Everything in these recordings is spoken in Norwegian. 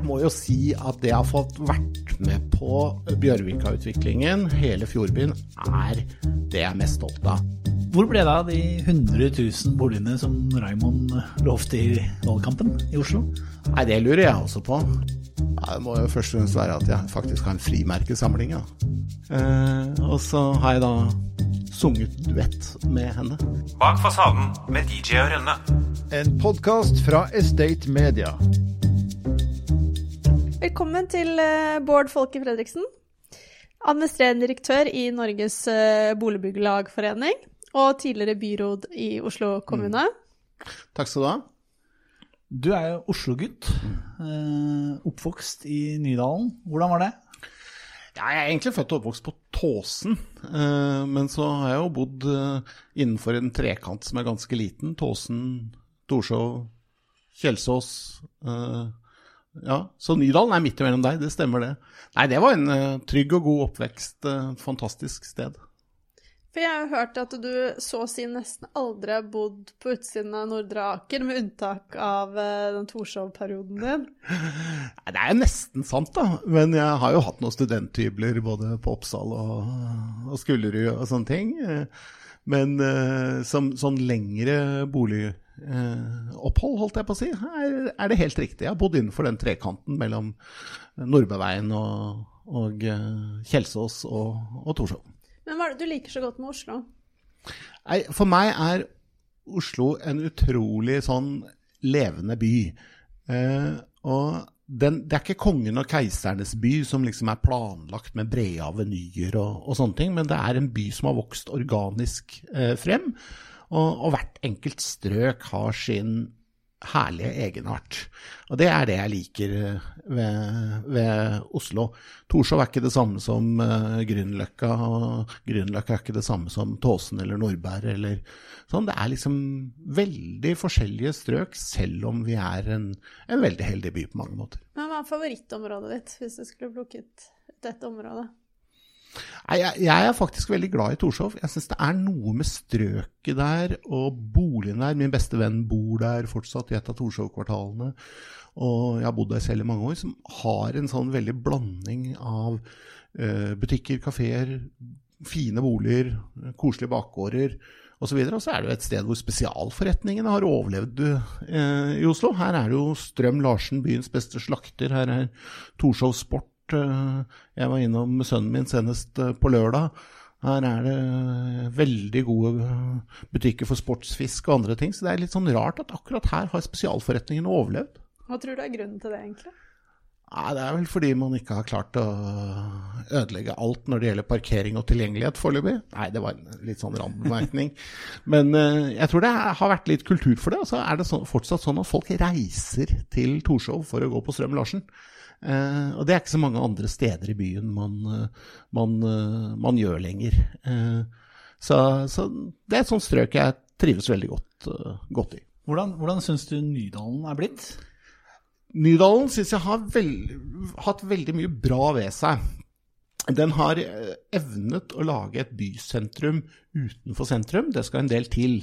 Jeg må jo si at det jeg har fått vært med på Bjørvika-utviklingen, hele Fjordbyen, er det jeg er mest stolt av. Hvor ble det av de 100 000 boligene som Raymond lovte i valgkampen i Oslo? Nei, det lurer jeg også på. Ja, det må jo først og fremst være at jeg faktisk har en frimerkesamling, ja. Eh, og så har jeg da sunget duett med henne. Bak fasaden med DJ og Rønne. En podkast fra Estate Media. Velkommen til eh, Bård Folke Fredriksen. Administrerende direktør i Norges eh, Boligbyggelagforening og tidligere byråd i Oslo kommune. Takk skal du ha. Du er jo Oslo-gutt. Eh, oppvokst i Nydalen. Hvordan var det? Ja, jeg er egentlig født og oppvokst på Tåsen, eh, men så har jeg jo bodd innenfor en trekant som er ganske liten. Tåsen, Torshov, Kjelsås. Ja, så Nydalen er midt imellom deg, det stemmer det. Nei, det var en uh, trygg og god oppvekst. Uh, fantastisk sted. For jeg har jo hørt at du så å si nesten aldri har bodd på utsiden av Nordre Aker, med unntak av eh, den Torshov-perioden din. Nei, Det er jo nesten sant, da. Men jeg har jo hatt noen studenthybler både på Oppsal og, og Skullerud og sånne ting. Men uh, som sånn lengre boligopphold, holdt jeg på å si, her er det helt riktig. Jeg har bodd innenfor den trekanten mellom Nordbøveien og, og eh, Kjelsås og, og Torshov. Men hva er det du liker så godt med Oslo? Nei, for meg er Oslo en utrolig sånn levende by. Eh, og den, det er ikke kongen og keisernes by som liksom er planlagt med brede avenyer og, og sånne ting, men det er en by som har vokst organisk eh, frem. Og, og hvert enkelt strøk har sin herlige egenart. Og det er det jeg liker eh, ved, ved Oslo. Torshov er ikke det samme som uh, Grünerløkka, og Grünerløkka er ikke det samme som Tåsen eller Nordberg eller sånn. Det er liksom veldig forskjellige strøk, selv om vi er en, en veldig heldig by på mange måter. Men hva er favorittområdet ditt, hvis du skulle plukket ut dette område? Nei, jeg, jeg er faktisk veldig glad i Torshov. Jeg syns det er noe med strøket der og boligen der. Min beste venn bor der fortsatt, i et av Torshov-kvartalene. Og jeg har bodd der selv i mange år, som har en sånn veldig blanding av uh, butikker, kafeer, fine boliger, koselige bakgårder osv. Og så er det jo et sted hvor spesialforretningene har overlevd eh, i Oslo. Her er det jo Strøm Larsen, byens beste slakter. Her er Torshov Sport. Eh, jeg var innom sønnen min senest eh, på lørdag. Her er det veldig gode butikker for sportsfisk og andre ting. Så det er litt sånn rart at akkurat her har spesialforretningene overlevd. Hva tror du er grunnen til det, egentlig? Nei, Det er vel fordi man ikke har klart å ødelegge alt når det gjelder parkering og tilgjengelighet foreløpig. Nei, det var en litt sånn randbemerkning. Men jeg tror det har vært litt kultur for det. Og så er det fortsatt sånn at folk reiser til Torshov for å gå på Strøm Larsen. Uh, og det er ikke så mange andre steder i byen man, uh, man, man gjør lenger. Så, så, det er et sånt strøk jeg trives veldig godt, godt i. Hvordan, hvordan syns du Nydalen er blitt? Nydalen syns jeg har veld, hatt veldig mye bra ved seg. Den har evnet å lage et bysentrum utenfor sentrum. Det skal en del til.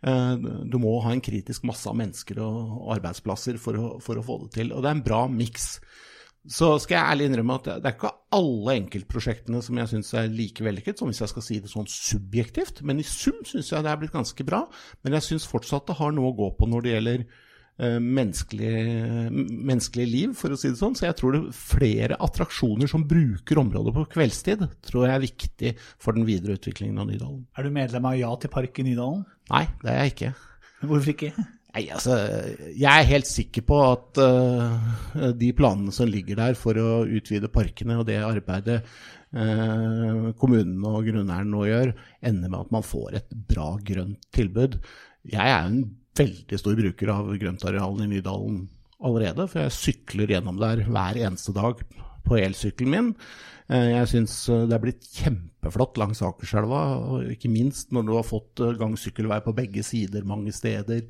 Du må ha en kritisk masse av mennesker og arbeidsplasser for å, for å få det til. Og det er en bra miks. Så skal jeg ærlig innrømme at det er ikke alle enkeltprosjektene som jeg syns er like vellykket, som hvis jeg skal si det sånn subjektivt. Men i sum syns jeg det er blitt ganske bra. Men jeg syns fortsatt det har noe å gå på når det gjelder Menneskelig, menneskelig, liv, for å si det sånn. Så jeg tror det er flere attraksjoner som bruker området på kveldstid, tror jeg er viktig for den videre utviklingen av Nydalen. Er du medlem av Ja til park i Nydalen? Nei, det er jeg ikke. Hvorfor ikke? Nei, altså, Jeg er helt sikker på at uh, de planene som ligger der for å utvide parkene, og det arbeidet uh, kommunen og grunneieren nå gjør, ender med at man får et bra grønt tilbud. Jeg er en veldig stor bruker av grøntarealene i Nydalen allerede, for jeg sykler gjennom der hver eneste dag på elsykkelen min. Jeg syns det er blitt kjempeflott langs Akerselva, ikke minst når du har fått gang-sykkelvei på begge sider mange steder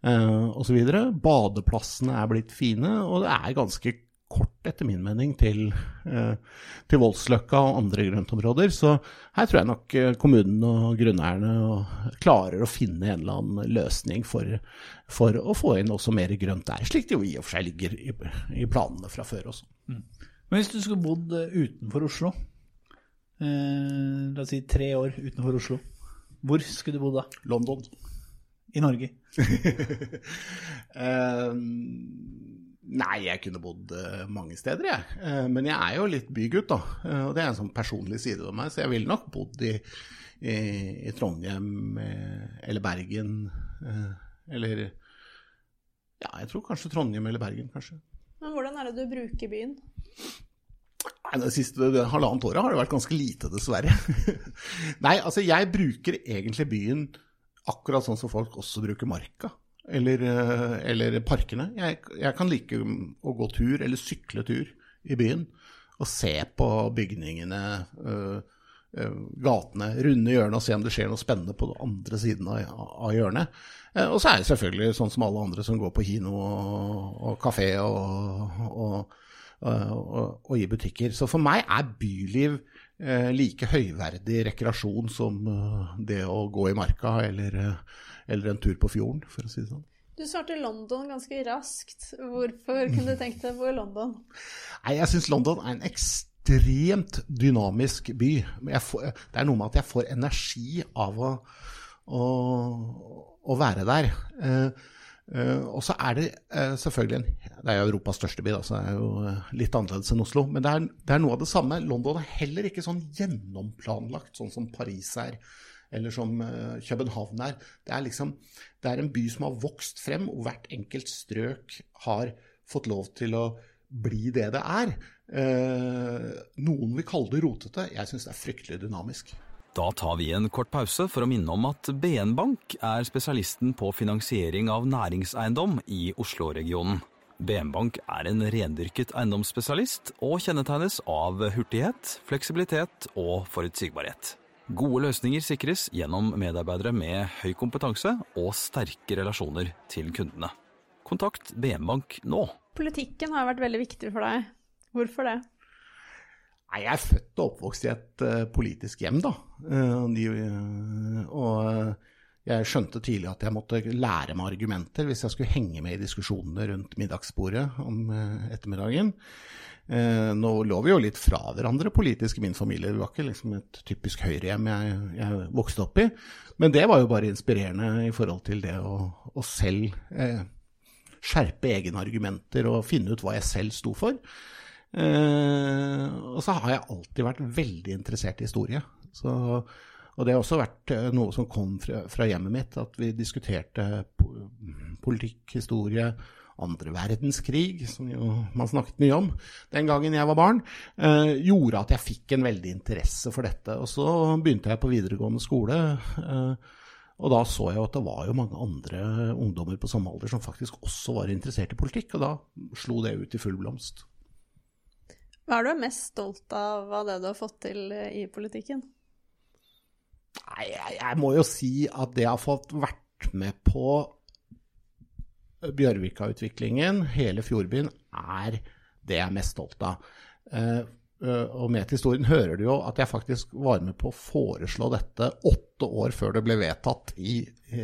osv. Badeplassene er blitt fine, og det er ganske kort etter min mening, til, eh, til Voldsløkka og andre grøntområder. Så her tror jeg nok eh, kommunen og grunneierne klarer å finne en eller annen løsning for, for å få inn også mer grønt der, slik det jo i og for seg ligger i, i planene fra før også. Men hvis du skulle bodd eh, utenfor Oslo, eh, la oss si tre år utenfor Oslo, hvor skulle du bodd da? London. I Norge? uh, nei, jeg kunne bodd eh, mange steder, jeg. Uh, men jeg er jo litt bygutt, da. Uh, og det er en sånn personlig side ved meg, så jeg ville nok bodd i, i, i Trondheim eller Bergen. eller Ja, jeg tror kanskje Trondheim eller Bergen, kanskje. Men hvordan er det du bruker byen? Nei, Det siste det halvannet året har det vært ganske lite, dessverre. Nei, altså jeg bruker egentlig byen akkurat sånn som folk også bruker marka. Eller, eh, eller parkene. Jeg, jeg kan like å gå tur, eller sykle tur, i byen. Og se på bygningene, øh, gatene, runde hjørnet og se om det skjer noe spennende på den andre siden av, av hjørnet. Og så er det selvfølgelig sånn som alle andre som går på kino og, og kafé og, og, og, og i butikker. Så for meg er byliv like høyverdig rekreasjon som eh, det å gå i marka eller, eh, eller en tur på fjorden, for å si det sånn. Du svarte London ganske raskt. Hvorfor kunne du tenkt deg å bo i London? Nei, jeg syns London er en ekstremt dynamisk by. Får, det er noe med at jeg får energi av å, å, å være der. Eh, eh, og så er det eh, selvfølgelig en Det er jo Europas største by, da, så det er jo eh, litt annerledes enn Oslo. Men det er, det er noe av det samme. London er heller ikke sånn gjennomplanlagt, sånn som Paris er. Eller som eh, København er. Det er liksom Det er en by som har vokst frem, og hvert enkelt strøk har fått lov til å bli det det er. Eh, noen vil kalle det rotete. Jeg syns det er fryktelig dynamisk. Da tar vi en kort pause for å minne om at BN Bank er spesialisten på finansiering av næringseiendom i Oslo-regionen. BN Bank er en rendyrket eiendomsspesialist og kjennetegnes av hurtighet, fleksibilitet og forutsigbarhet. Gode løsninger sikres gjennom medarbeidere med høy kompetanse og sterke relasjoner til kundene. Kontakt BN Bank nå. Politikken har vært veldig viktig for deg. Hvorfor det? Nei, jeg er født og oppvokst i et eh, politisk hjem, da. Eh, og eh, jeg skjønte tidlig at jeg måtte lære meg argumenter hvis jeg skulle henge med i diskusjonene rundt middagsbordet om ettermiddagen. Nå lå vi jo litt fra hverandre politisk i min familie. Det var ikke liksom et typisk høyrehjem jeg, jeg vokste opp i. Men det var jo bare inspirerende i forhold til det å, å selv skjerpe egne argumenter og finne ut hva jeg selv sto for. Eh, og så har jeg alltid vært veldig interessert i historie. Så, og det har også vært eh, noe som kom fra, fra hjemmet mitt, at vi diskuterte po politikk, historie, andre verdenskrig, som jo man snakket mye om den gangen jeg var barn, eh, gjorde at jeg fikk en veldig interesse for dette. Og så begynte jeg på videregående skole. Eh, og da så jeg at det var jo mange andre ungdommer på samme alder som faktisk også var interessert i politikk, og da slo det ut i full blomst. Hva er du mest stolt av av det du har fått til eh, i politikken? Nei, jeg, jeg må jo si at det jeg har fått vært med på Bjørvika-utviklingen, hele Fjordbyen, er det jeg er mest stolt av. Eh, og med til historien hører du jo at jeg faktisk var med på å foreslå dette åtte år før det ble vedtatt i,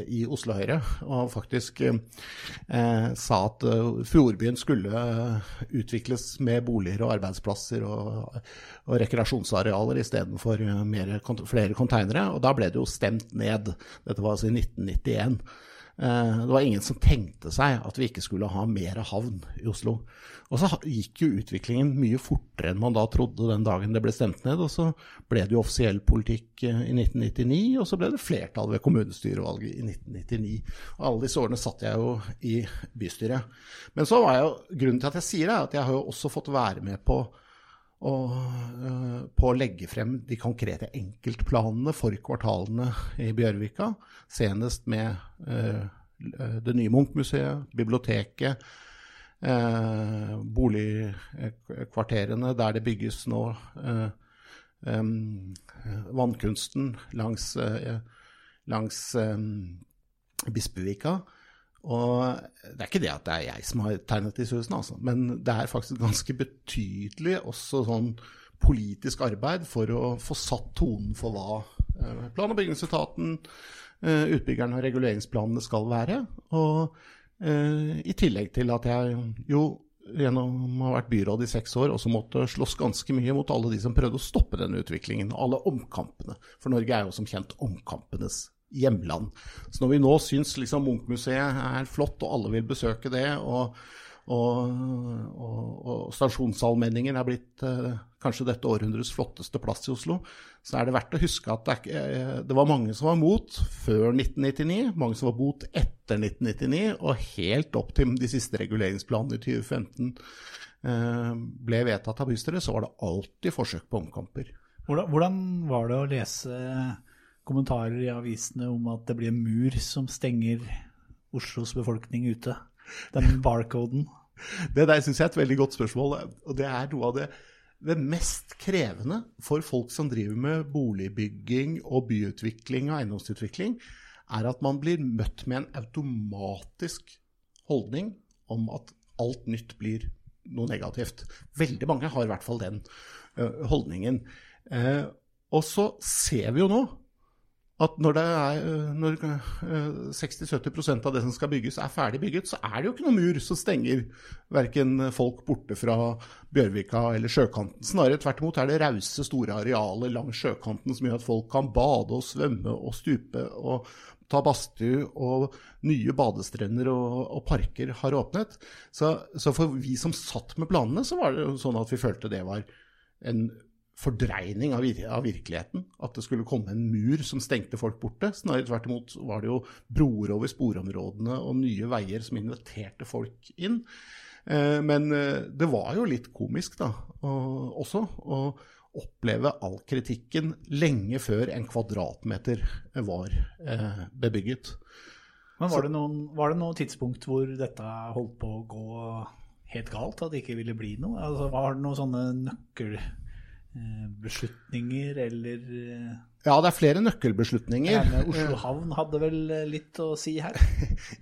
i Oslo Høyre. Og faktisk eh, sa at eh, Fjordbyen skulle eh, utvikles med boliger og arbeidsplasser og, og rekreasjonsarealer istedenfor flere konteinere. Og da ble det jo stemt ned. Dette var altså i 1991. Eh, Det var ingen som tenkte seg at vi ikke skulle ha mer havn i Oslo. Og så gikk jo utviklingen mye fortere enn man da trodde den dagen det ble stemt ned. Og så ble det jo offisiell politikk eh, i 1999, og så ble det flertall ved kommunestyrevalget i 1999. Og alle disse årene satt jeg jo i bystyret. Men så var jo grunnen til at jeg sier det, er at jeg har jo også fått være med på og, uh, på å legge frem de konkrete enkeltplanene for kvartalene i Bjørvika. Senest med uh, det nye Munch-museet, biblioteket, øh, boligkvarterene der det bygges nå øh, um, vannkunsten langs, øh, langs Bispevika. Og det er ikke det at det er jeg som har tegnet disse husene, altså. men det er faktisk ganske betydelig også sånn politisk arbeid for å få satt tonen for hva eh, plan- og bygningsetaten, eh, utbyggerne og reguleringsplanene skal være. Og eh, i tillegg til at jeg jo gjennom å ha vært byråd i seks år også måtte slåss ganske mye mot alle de som prøvde å stoppe denne utviklingen, alle omkampene. For Norge er jo som kjent omkampenes hjemland. Så når vi nå syns liksom Munch-museet er flott, og alle vil besøke det, og, og, og, og stasjonsallmenningen er blitt eh, kanskje dette århundrets flotteste plass i Oslo, så er det verdt å huske at det, er, eh, det var mange som var mot før 1999, mange som var mot etter 1999, og helt opp til de siste reguleringsplanene i 2015 eh, ble vedtatt av bystyret, så var det alltid forsøk på omkamper. Hvordan, hvordan var det å lese kommentarer i avisene om at det blir en mur som stenger Oslos befolkning ute? Den barcoden. Det der syns jeg er et veldig godt spørsmål, og det er noe av det, det mest krevende for folk som driver med boligbygging og byutvikling og eiendomsutvikling, er at man blir møtt med en automatisk holdning om at alt nytt blir noe negativt. Veldig mange har i hvert fall den holdningen. Eh, og så ser vi jo nå at når, øh, når øh, 60-70% av det som skal bygges er ferdig bygget, så er det jo ikke noen mur som stenger verken folk borte fra Bjørvika eller sjøkanten. Snarere tvert imot er det rause, store arealer langs sjøkanten som gjør at folk kan bade og svømme og stupe og ta badstue, og nye badestrender og, og parker har åpnet. Så, så for vi som satt med planene, så var det sånn at vi følte det var en fordreining av, vir av virkeligheten. At det skulle komme en mur som stengte folk borte. Snarere tvert imot var det jo broer over sporområdene og nye veier som inviterte folk inn. Eh, men eh, det var jo litt komisk da, og, også å oppleve all kritikken lenge før en kvadratmeter var eh, bebygget. Men var det, noen, var det noen tidspunkt hvor dette holdt på å gå helt galt? At det ikke ville bli noe? Altså, var det noen sånne nøkkelbeslutninger, eller eh, Ja, det er flere nøkkelbeslutninger. Ja, Oslo havn hadde vel eh, litt å si her?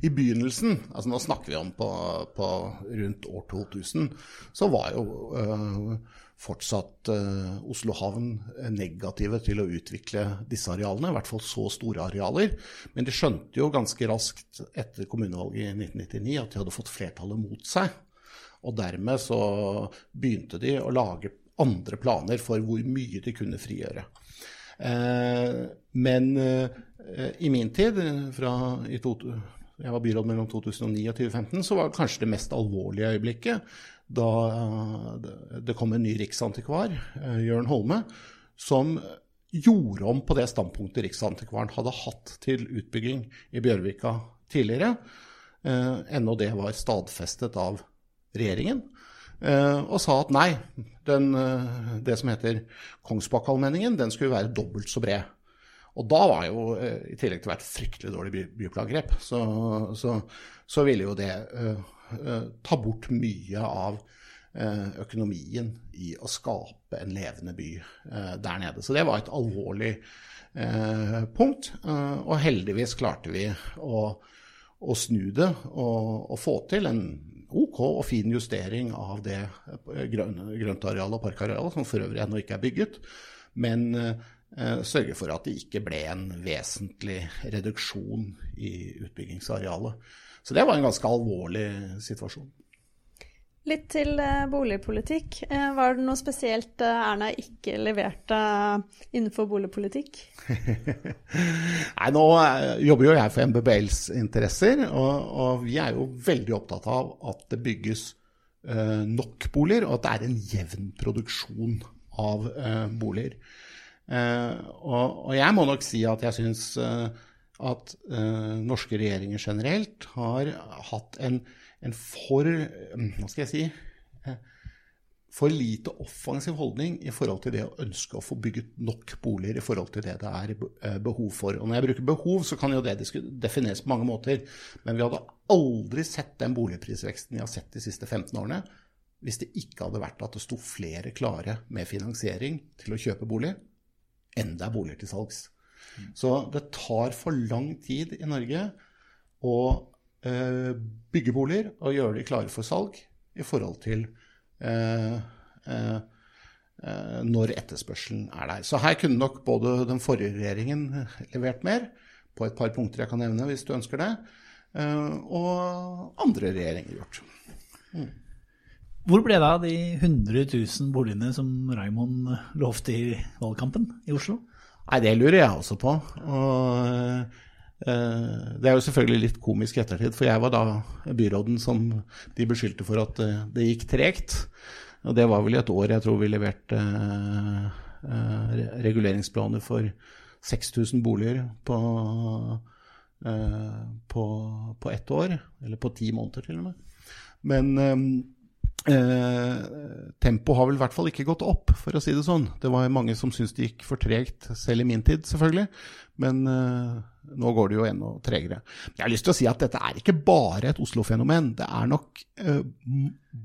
I begynnelsen, altså nå snakker vi om på, på rundt år 2000, så var jo øh, fortsatt øh, Oslo havn negative til å utvikle disse arealene, i hvert fall så store arealer. Men de skjønte jo ganske raskt etter kommunevalget i 1999 at de hadde fått flertallet mot seg. Og dermed så begynte de å lage andre planer for hvor mye de kunne frigjøre. Eh, men eh, i min tid, fra i to, jeg var byråd mellom 2009 og 2015, så var det kanskje det mest alvorlige øyeblikket da eh, det- kom en ny riksantikvar, Jørn Holme, som gjorde om på det standpunktet Riksantikvaren hadde hatt til utbygging i Bjørvika tidligere, ennå det var stadfestet av regjeringen, og sa at nei, den, eh, det som heter Kongsbakkallmenningen, den skulle være dobbelt så bred. Og da var jo, eh, i tillegg til å være et fryktelig dårlig by, byplangrep, så, så, så ville jo det eh, eh, ta bort mye av eh, økonomien i å skape en levende by eh, der nede. Så det var et alvorlig eh, punkt, eh, og heldigvis klarte vi å, å snu det og, og få til en OK og fin justering av det grøntarealet og parkarealet, som for øvrig ennå ikke er bygget, men eh, sørge for at det ikke ble en vesentlig reduksjon i utbyggingsarealet. Så det var en ganske alvorlig situasjon. Litt til eh, boligpolitikk. Eh, var det noe spesielt eh, Erna ikke leverte innenfor boligpolitikk? Nei, nå jobber jo jeg for MBBLs interesser, og, og vi er jo veldig opptatt av at det bygges uh, nok boliger, og at det er en jevn produksjon av uh, boliger. Uh, og, og jeg må nok si at jeg syns at norske regjeringer generelt har hatt en, en for eh, Hva skal jeg si? for lite offensiv holdning i forhold til det å ønske å få bygget nok boliger i forhold til det det er eh, behov for. Og når jeg bruker behov, så kan jo det defineres på mange måter. Men vi hadde aldri sett den boligprisveksten vi har sett de siste 15 årene hvis det ikke hadde vært at det sto flere klare med finansiering til å kjøpe bolig, enn det er boliger til salgs. Så det tar for lang tid i Norge å bygge boliger og gjøre de klare for salg i forhold til eh, eh, eh, når etterspørselen er der. Så her kunne nok både den forrige regjeringen levert mer, på et par punkter jeg kan nevne hvis du ønsker det, eh, og andre regjeringer gjort. Hvor ble det av de 100 000 boligene som Raimond lovte i valgkampen i Oslo? Nei, det lurer jeg også på. Og eh, det er jo selvfølgelig litt komisk i ettertid, for jeg var da byråden som de beskyldte for at eh, det gikk tregt. Og det var vel i et år jeg tror vi leverte eh, eh, reguleringsplaner for 6000 boliger på, eh, på, på ett år. Eller på ti måneder, til og med. Men eh, Eh, tempoet har vel i hvert fall ikke gått opp, for å si det sånn. Det var mange som syntes det gikk for tregt, selv i min tid, selvfølgelig. Men eh, nå går det jo enda tregere. Men jeg har lyst til å si at dette er ikke bare et Oslo-fenomen. Det er nok eh,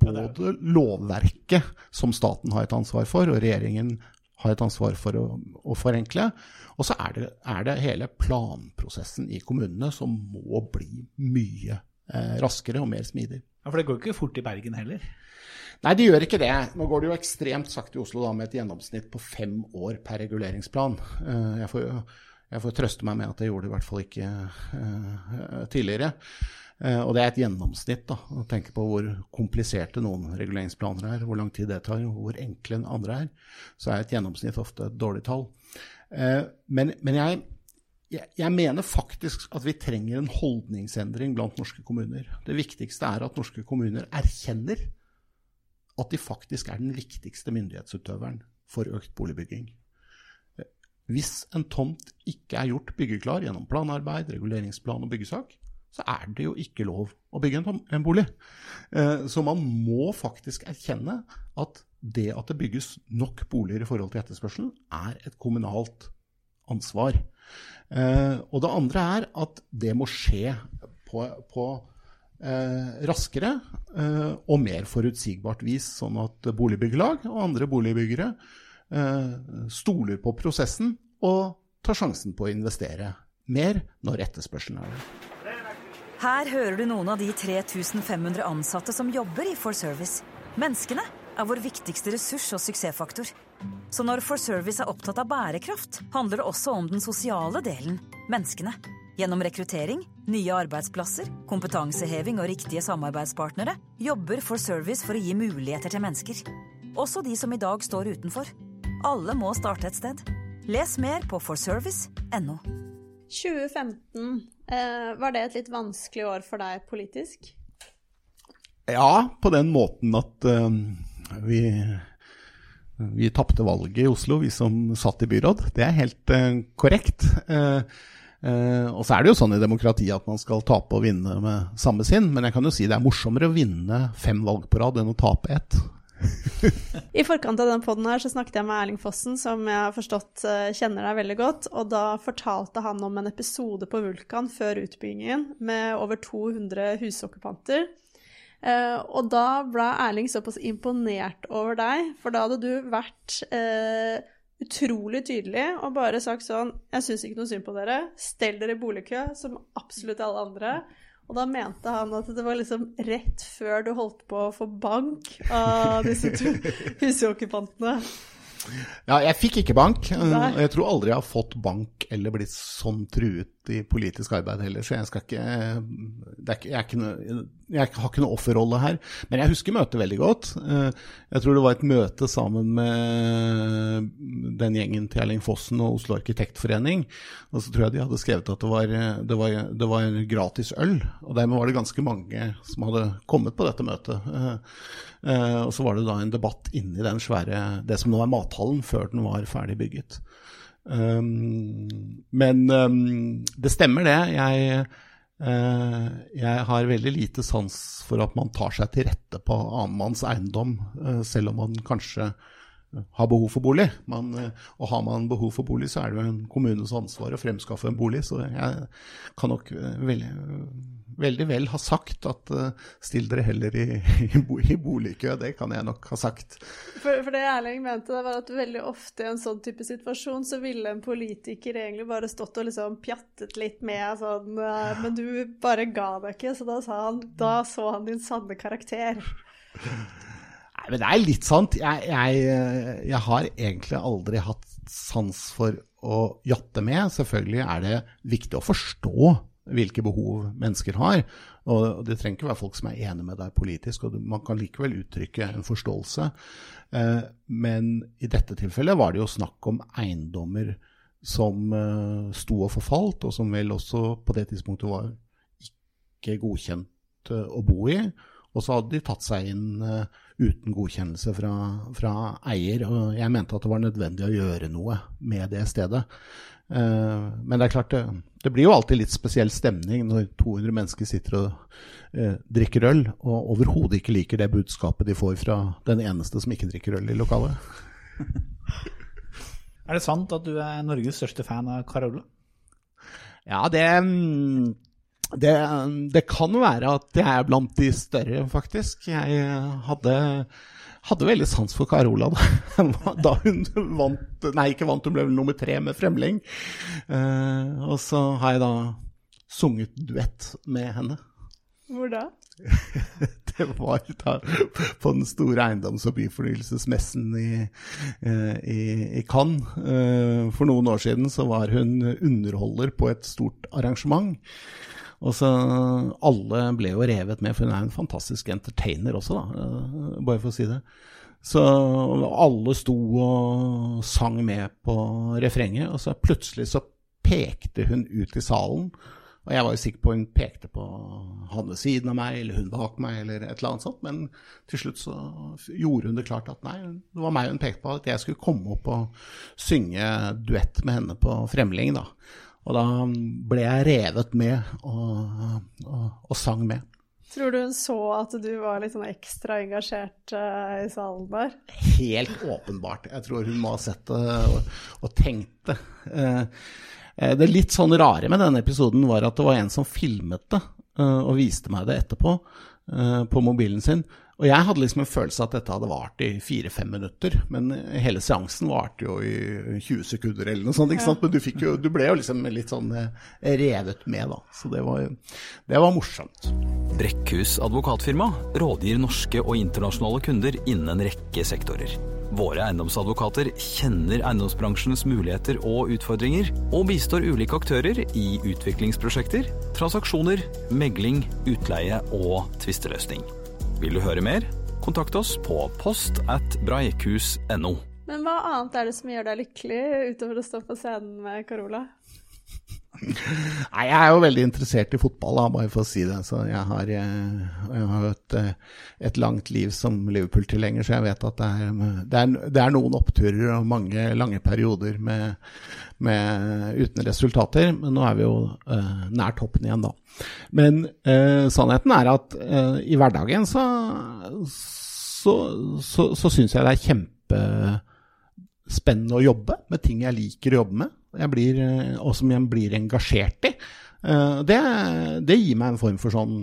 både lovverket som staten har et ansvar for, og regjeringen har et ansvar for å, å forenkle. Og så er det, er det hele planprosessen i kommunene som må bli mye eh, raskere og mer smidig. Ja, For det går jo ikke fort i Bergen heller. Nei, det gjør ikke det. Nå går det jo ekstremt sakte i Oslo da, med et gjennomsnitt på fem år per reguleringsplan. Eh, Jeg får, jeg får trøste meg med at jeg gjorde det i hvert fall ikke eh, tidligere. Eh, Og det er et gjennomsnitt. da, å tenke på hvor kompliserte noen reguleringsplaner er, hvor lang tid det tar, og hvor enkle andre er. Så er et gjennomsnitt ofte et dårlig tall. Men, men jeg, jeg mener faktisk at vi trenger en holdningsendring blant norske kommuner. Det viktigste er at norske kommuner erkjenner at de faktisk er den viktigste myndighetsutøveren for økt boligbygging. Hvis en tomt ikke er gjort byggeklar gjennom planarbeid, reguleringsplan og byggesak, så er det jo ikke lov å bygge en, en bolig. Eh, Så man må faktisk erkjenne at det at det bygges nok boliger i forhold til etterspørselen, er et kommunalt ansvar. Eh, Og det andre er at det må skje på, på eh, raskere eh, og mer forutsigbart vis, sånn at boligbyggelag og andre boligbyggere eh, stoler på prosessen og tar sjansen på å investere mer når etterspørselen er der. Her hører du noen av de 3500 ansatte som jobber i For Service. Menneskene er vår viktigste ressurs og suksessfaktor. Så når For Service er opptatt av bærekraft, handler det også om den sosiale delen menneskene. Gjennom rekruttering, nye arbeidsplasser, kompetanseheving og riktige samarbeidspartnere jobber For Service for å gi muligheter til mennesker. Også de som i dag står utenfor. Alle må starte et sted. Les mer på forservice.no. 2015, eh, var det et litt vanskelig år for deg politisk? Ja, på den måten at eh, vi, vi tapte valget i Oslo, vi som satt i byråd. Det er helt eh, korrekt. Eh, eh, og så er det jo sånn i demokratiet at man skal tape og vinne med samme sinn, men jeg kan jo si det er morsommere å vinne fem valg på rad enn å tape ett. I forkant av den podden her så snakket jeg med Erling Fossen, som jeg har forstått eh, kjenner deg veldig godt, og da fortalte han om en episode på Vulkan før utbyggingen med over 200 husokkupanter. Uh, og da ble Erling såpass imponert over deg, for da hadde du vært eh, utrolig tydelig og bare sagt sånn Jeg syns ikke noe synd på dere. Stell dere i boligkø som absolutt alle andre. Og da mente han at det var liksom rett før du holdt på å få bank av disse husokkupantene. Ja, jeg fikk ikke bank. Nei. Jeg tror aldri jeg har fått bank eller blitt sånn truet i politisk arbeid heller, så jeg skal ikke er ikke, jeg, er ikke noe, jeg har ikke noe offerrolle her. Men jeg husker møtet veldig godt. Eh, Jeg tror det var et møte sammen med den gjengen til Erling Fossen og Oslo Arkitektforening. Og så tror jeg de hadde skrevet at det var, det var, det var gratis øl. Og dermed var det ganske mange som hadde kommet på dette møtet. Eh, eh, Og så var det da en debatt inni den svære, det som nå er mathallen, før den var ferdig bygget. Um, men um, det stemmer det. Jeg, uh, jeg har veldig lite sans for at man tar seg til rette på annenmanns eiendom, uh, selv om man kanskje har behov for bolig. Man, eh, og har man behov for bolig, så er det jo en kommunes ansvar å fremskaffe en bolig. Så jeg kan nok eh, veldig, veldig vel ha sagt at uh, still dere heller i, i, i, boligkø. Det kan jeg nok ha sagt. For, for det Erling mente, det var at veldig ofte i en sånn type situasjon så ville en politiker egentlig bare stått og liksom pjattet litt med sånn Men du bare ga deg ikke, så da sa han Da så han din sanne karakter. Men det er litt sant. Jeg, jeg, jeg, har egentlig aldri hatt sans for å jatte med. Selvfølgelig er det viktig å forstå hvilke behov mennesker har. Og det trenger ikke være folk som er enige med deg politisk, og man kan likevel uttrykke en forståelse. Eh, men i dette tilfellet var det jo snakk om eiendommer som eh, sto og forfalt, og som vel også på det tidspunktet var ikke godkjent eh, å bo i. Og så hadde de tatt seg inn uten godkjennelse fra, fra, eier. Og jeg mente at det var nødvendig å gjøre noe med det stedet. Uh, men det er klart, det, det, blir jo alltid litt spesiell stemning når 200 mennesker sitter og uh, drikker øl, og overhodet ikke liker det budskapet de får fra den eneste som ikke drikker øl i lokalet. er det sant at du er Norges største fan av Carola? Ja, det um det, det, kan være at jeg er blant de større, faktisk. Jeg hadde, hadde veldig sans for Carola da, da, hun vant Nei, ikke vant, hun ble nummer tre med Fremling. Uh, og så har jeg da sunget duett med henne. Hvor da? det var da på den store eiendoms- og byfornyelsesmessen i, eh, i, i, Cannes. For noen år siden så var hun underholder på et stort arrangement. Og så Alle ble jo revet med, for hun er en fantastisk entertainer også, da, eh, bare for å si det. Så alle sto og sang med på refrenget, og så plutselig så pekte hun ut i salen. Og jeg var jo sikker på hun pekte på han ved siden av meg, eller hun bak meg, eller et eller annet sånt. Men til slutt så gjorde hun det klart at nei, det var meg hun pekte på, at jeg skulle komme opp og synge duett med henne på Fremling, da. Og da ble jeg revet med og, og, og sang med. Tror du hun så at du var litt sånn ekstra engasjert uh, i salen der? Helt åpenbart. Jeg tror hun må ha sett det og, og tenkt det. Uh, det litt sånn rare med denne episoden var at det var en som filmet det uh, og viste meg det etterpå på mobilen sin. Og jeg hadde liksom en følelse av at dette hadde vart i fire-fem minutter, men hele seansen varte jo i 20 sekunder eller noe sånt. ikke sant? Men du, jo, du ble jo liksom litt sånn eh, revet med, da. Så det var, det var morsomt. Brekkhus advokatfirma rådgir norske og internasjonale kunder innen en rekke sektorer. Våre eiendomsadvokater kjenner eiendomsbransjens muligheter og utfordringer, og bistår ulike aktører i utviklingsprosjekter, transaksjoner, megling, utleie og tvisteløsning. Vil du høre mer? Kontakt oss på post at breikhus.no. Men hva annet er det som gjør deg lykkelig, utover å stå på scenen med Carola? Nei, Jeg er jo veldig interessert i fotball, da, bare for å si det. Så jeg har, eh, jeg et, eh, et, langt liv som Liverpool-tilhenger, så jeg vet at det er, det, er, det er, noen oppturer og mange lange perioder med, med, uten resultater. Men nå er vi jo uh, nær toppen igjen, da. Men uh, sannheten er at uh, i hverdagen så, så, så, så syns jeg det er kjempespennende å jobbe med ting jeg liker å jobbe med, blir, og som jeg blir engasjert i. Det, det, gir meg en form for sånn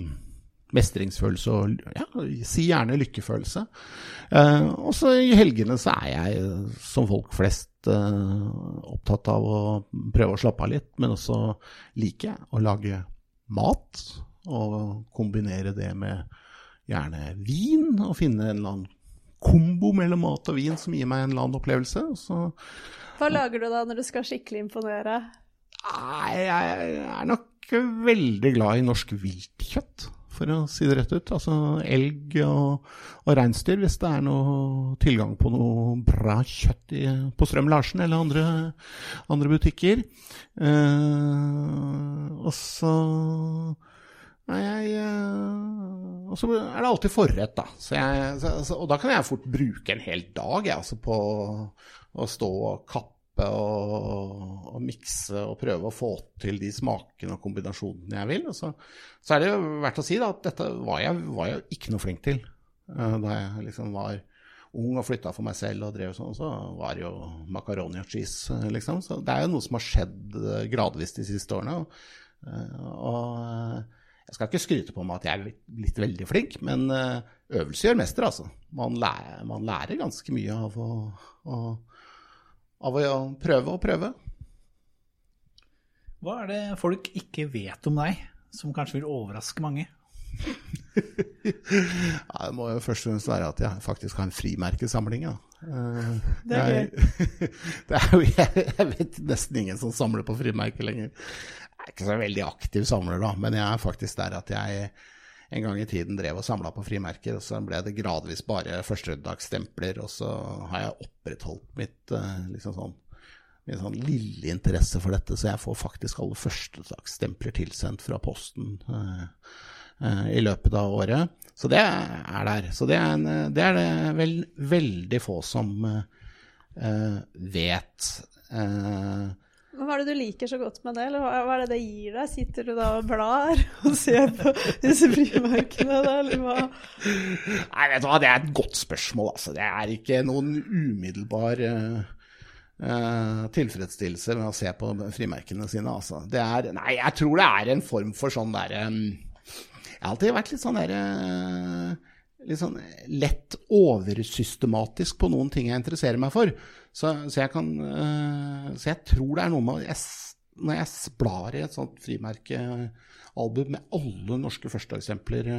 mestringsfølelse og ja, si gjerne lykkefølelse. og så i helgene så er jeg som folk flest opptatt av å prøve å slappe av litt, men også liker jeg å lage mat, og kombinere det med gjerne vin, og finne en eller annen kombo mellom mat og vin som gir meg en eller annen opplevelse. Så, Hva lager du da når du skal skikkelig imponere? Nei, jeg er nok veldig glad i norsk viltkjøtt for å si det rett ut. Altså elg og, og reinsdyr, hvis det er noe tilgang på noe bra kjøtt i, på Strøm Larsen eller andre, andre butikker. Eh, og så jeg uh, Og så er det alltid forrett, da. Jeg, så, og da kan jeg fort bruke en hel dag jeg, altså, på å stå og kappe og, og mikse og prøve å få til de smakene og kombinasjonene jeg vil. Så, så er det jo verdt å si da, at dette var jeg, var jeg ikke noe flink til uh, da jeg liksom var ung og flytta for meg selv og drev sånn, så var det jo makaroni og cheese, eh, liksom. Så det er jo noe som har skjedd eh, gradvis de siste årene. Og, eh, og jeg skal ikke skryte på meg at jeg er blitt veldig flink, men øvelse gjør mester, altså. Man lærer, man lærer ganske mye av å, å, av å prøve og prøve. Hva er det folk ikke vet om deg, som kanskje vil overraske mange? ja, det må jo først og fremst være at jeg faktisk har en frimerkesamling. Ja. Det er gøy. det er jo, jeg, jeg, vet nesten ingen som samler på frimerker lenger. Er ikke så veldig aktiv samler, da, men jeg er faktisk der at jeg en gang i tiden drev og samla på frimerker, og så ble det gradvis bare førstedagsstempler, og så har jeg opprettholdt mitt eh, liksom sånn min sånn lille interesse for dette, så jeg får faktisk alle førstedagsstempler tilsendt fra posten. Eh, Eh, i løpet av året. Så det er der. Så det er, en, det, er det vel veldig få som eh, vet. Uh, hva er det du liker så godt med det, eller hva er det det gir deg? Sitter du da og blar og ser på disse frimerkene, da, eller hva? Nei, vet du hva, det er et godt spørsmål, altså. Det er ikke noen umiddelbar uh, tilfredsstillelse med å se på frimerkene sine, altså. Det er Nei, jeg tror det er en form for sånn derre um, jeg har alltid vært litt sånn derre uh, litt sånn lett oversystematisk på noen ting jeg interesserer meg for. Så, så, jeg kan eh, Så jeg tror det er noe med jeg, Når jeg blar i et sånt frimerkealbum med alle norske førsteeksempler,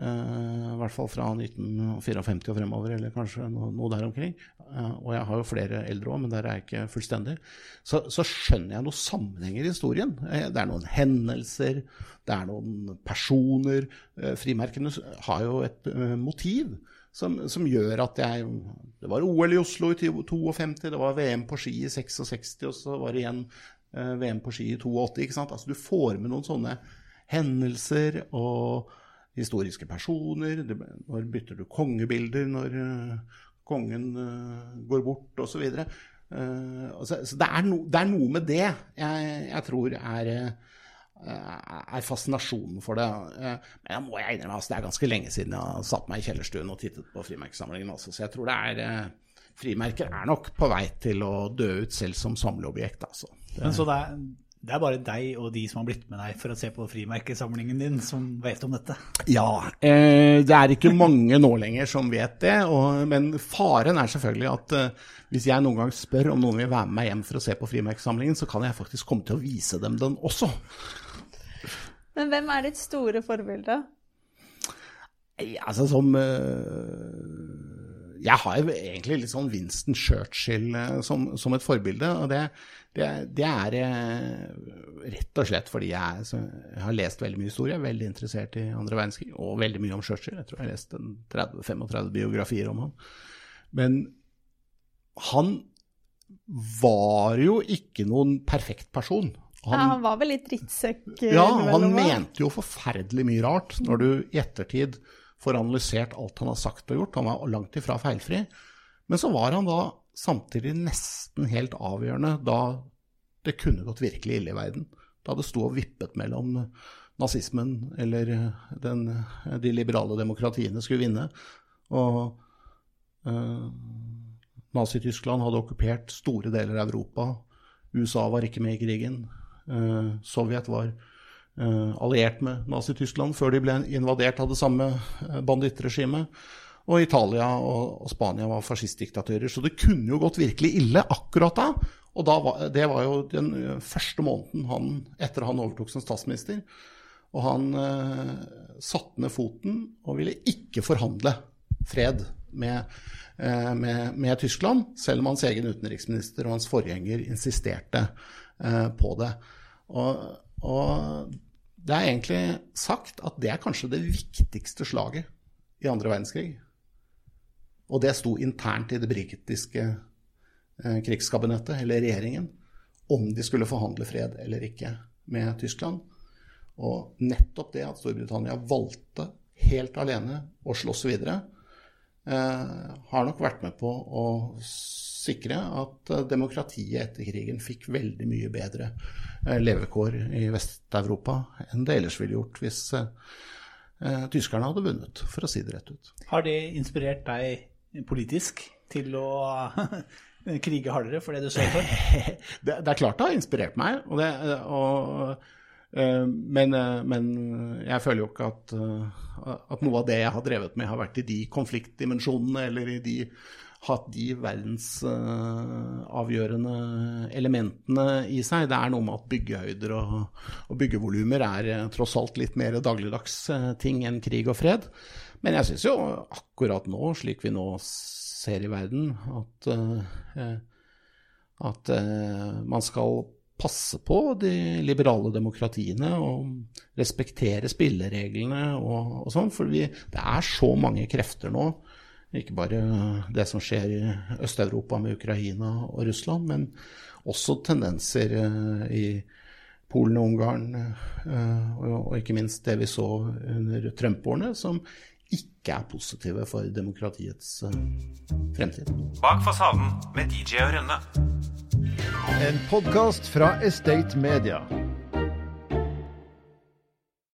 uh, i hvert fall fra 1954 og fremover, eller kanskje noe, der omkring, uh, og jeg har jo flere eldre òg, men der er jeg ikke fullstendig, så, så, skjønner jeg noen sammenhenger i historien. Det er noen hendelser, det er noen personer. Eh, frimerkene har jo et motiv. Som, som, gjør at jeg Det var OL i Oslo i 52, det var VM på ski i 66, og så var det igjen eh, VM på ski i 82. ikke sant? Altså Du får med noen sånne hendelser og historiske personer. Det, når bytter du kongebilder når uh, kongen går bort, osv. Uh, så, så det, er no, det er noe med det jeg, jeg tror er Eh, er fascinasjonen for det. Eh, men jeg må jeg innrømme altså, det er ganske lenge siden jeg har satt meg i kjellerstuen og tittet på frimerkesamlingen. Altså, så jeg tror det er eh, Frimerker er nok på vei til å dø ut selv som samleobjekt. Altså. Men så det er, det er, bare deg og de som har blitt med deg for å se på frimerkesamlingen din, som vet om dette? Ja, eh, det er ikke mange nå lenger som vet det. Og, men faren er selvfølgelig at eh, hvis jeg noen gang spør om noen vil være med meg hjem for å se på frimerkesamlingen, så kan jeg faktisk komme til å vise dem den også. Men hvem er ditt store forbilde? Altså som uh, Jeg har jo egentlig litt sånn Winston Churchill uh, som, som, et forbilde. Og det, det, det er uh, rett og slett fordi jeg, så, jeg, har lest veldig mye historie, er veldig interessert i andre verdenskrig, og veldig mye om Churchill. Jeg tror jeg har lest 30-35 biografier om han. Men han var jo ikke noen perfekt person. Han, ja, han var vel litt drittsekk? Eh, ja, han mente jo forferdelig mye rart når du i ettertid får analysert alt han har sagt og gjort. Han var langt ifra feilfri. Men så var han da samtidig nesten helt avgjørende da det kunne gått virkelig ille i verden. Da det sto og vippet mellom nazismen eller den, de liberale demokratiene skulle vinne. Og uh, Nazi-Tyskland hadde okkupert store deler av Europa. USA var ikke med i krigen. Eh, Sovjet var eh, alliert med Nazi-Tyskland før de ble invadert av det samme eh, bandittregimet. Og Italia og, Spania var fascistdiktatører. Så det kunne jo gått virkelig ille akkurat da. Og da var, det var jo den første måneden han, etter han overtok som statsminister. Og han eh, satte ned foten og ville ikke forhandle fred med, eh, med, med, Tyskland, selv om hans egen utenriksminister og hans forgjenger insisterte eh, på det. Og, og, det er egentlig sagt at det er kanskje det viktigste slaget i andre verdenskrig. Og det sto internt i det britiske eh, krigskabinettet, eller regjeringen, om de skulle forhandle fred eller ikke med Tyskland. Og nettopp det at Storbritannia valgte helt alene å slåss videre, eh, har nok vært med på å sikre at eh, demokratiet etter krigen fikk veldig mye bedre Eh, levekår i Vest-Europa enn det ellers ville gjort hvis eh, tyskerne hadde vunnet, for å si det rett ut. Har det inspirert deg politisk til å krige hardere for det du står for? det, det, er klart det har inspirert meg. Og det, og, men, uh, men, jeg føler jo ikke at, uh, at, noe av det jeg har drevet med, har vært i de konfliktdimensjonene eller i de hatt de verdensavgjørende elementene i seg. Det er noe med at byggehøyder og, og byggevolumer er tross alt litt mer dagligdags ting enn krig og fred. Men jeg syns jo akkurat nå, slik vi nå ser i verden, at, uh, at uh, man skal passe på de liberale demokratiene og respektere spillereglene og, og sånn. For vi, det er så mange krefter nå, ikke bare det som skjer i Øst-Europa med Ukraina og Russland, men også tendenser uh, i Polen og Ungarn, og, og ikke minst det vi så under Trump-årene, som ikke er positive for demokratiets uh, fremtid. Bak fasaden med DJ og Rønne. En podkast fra Estate Media.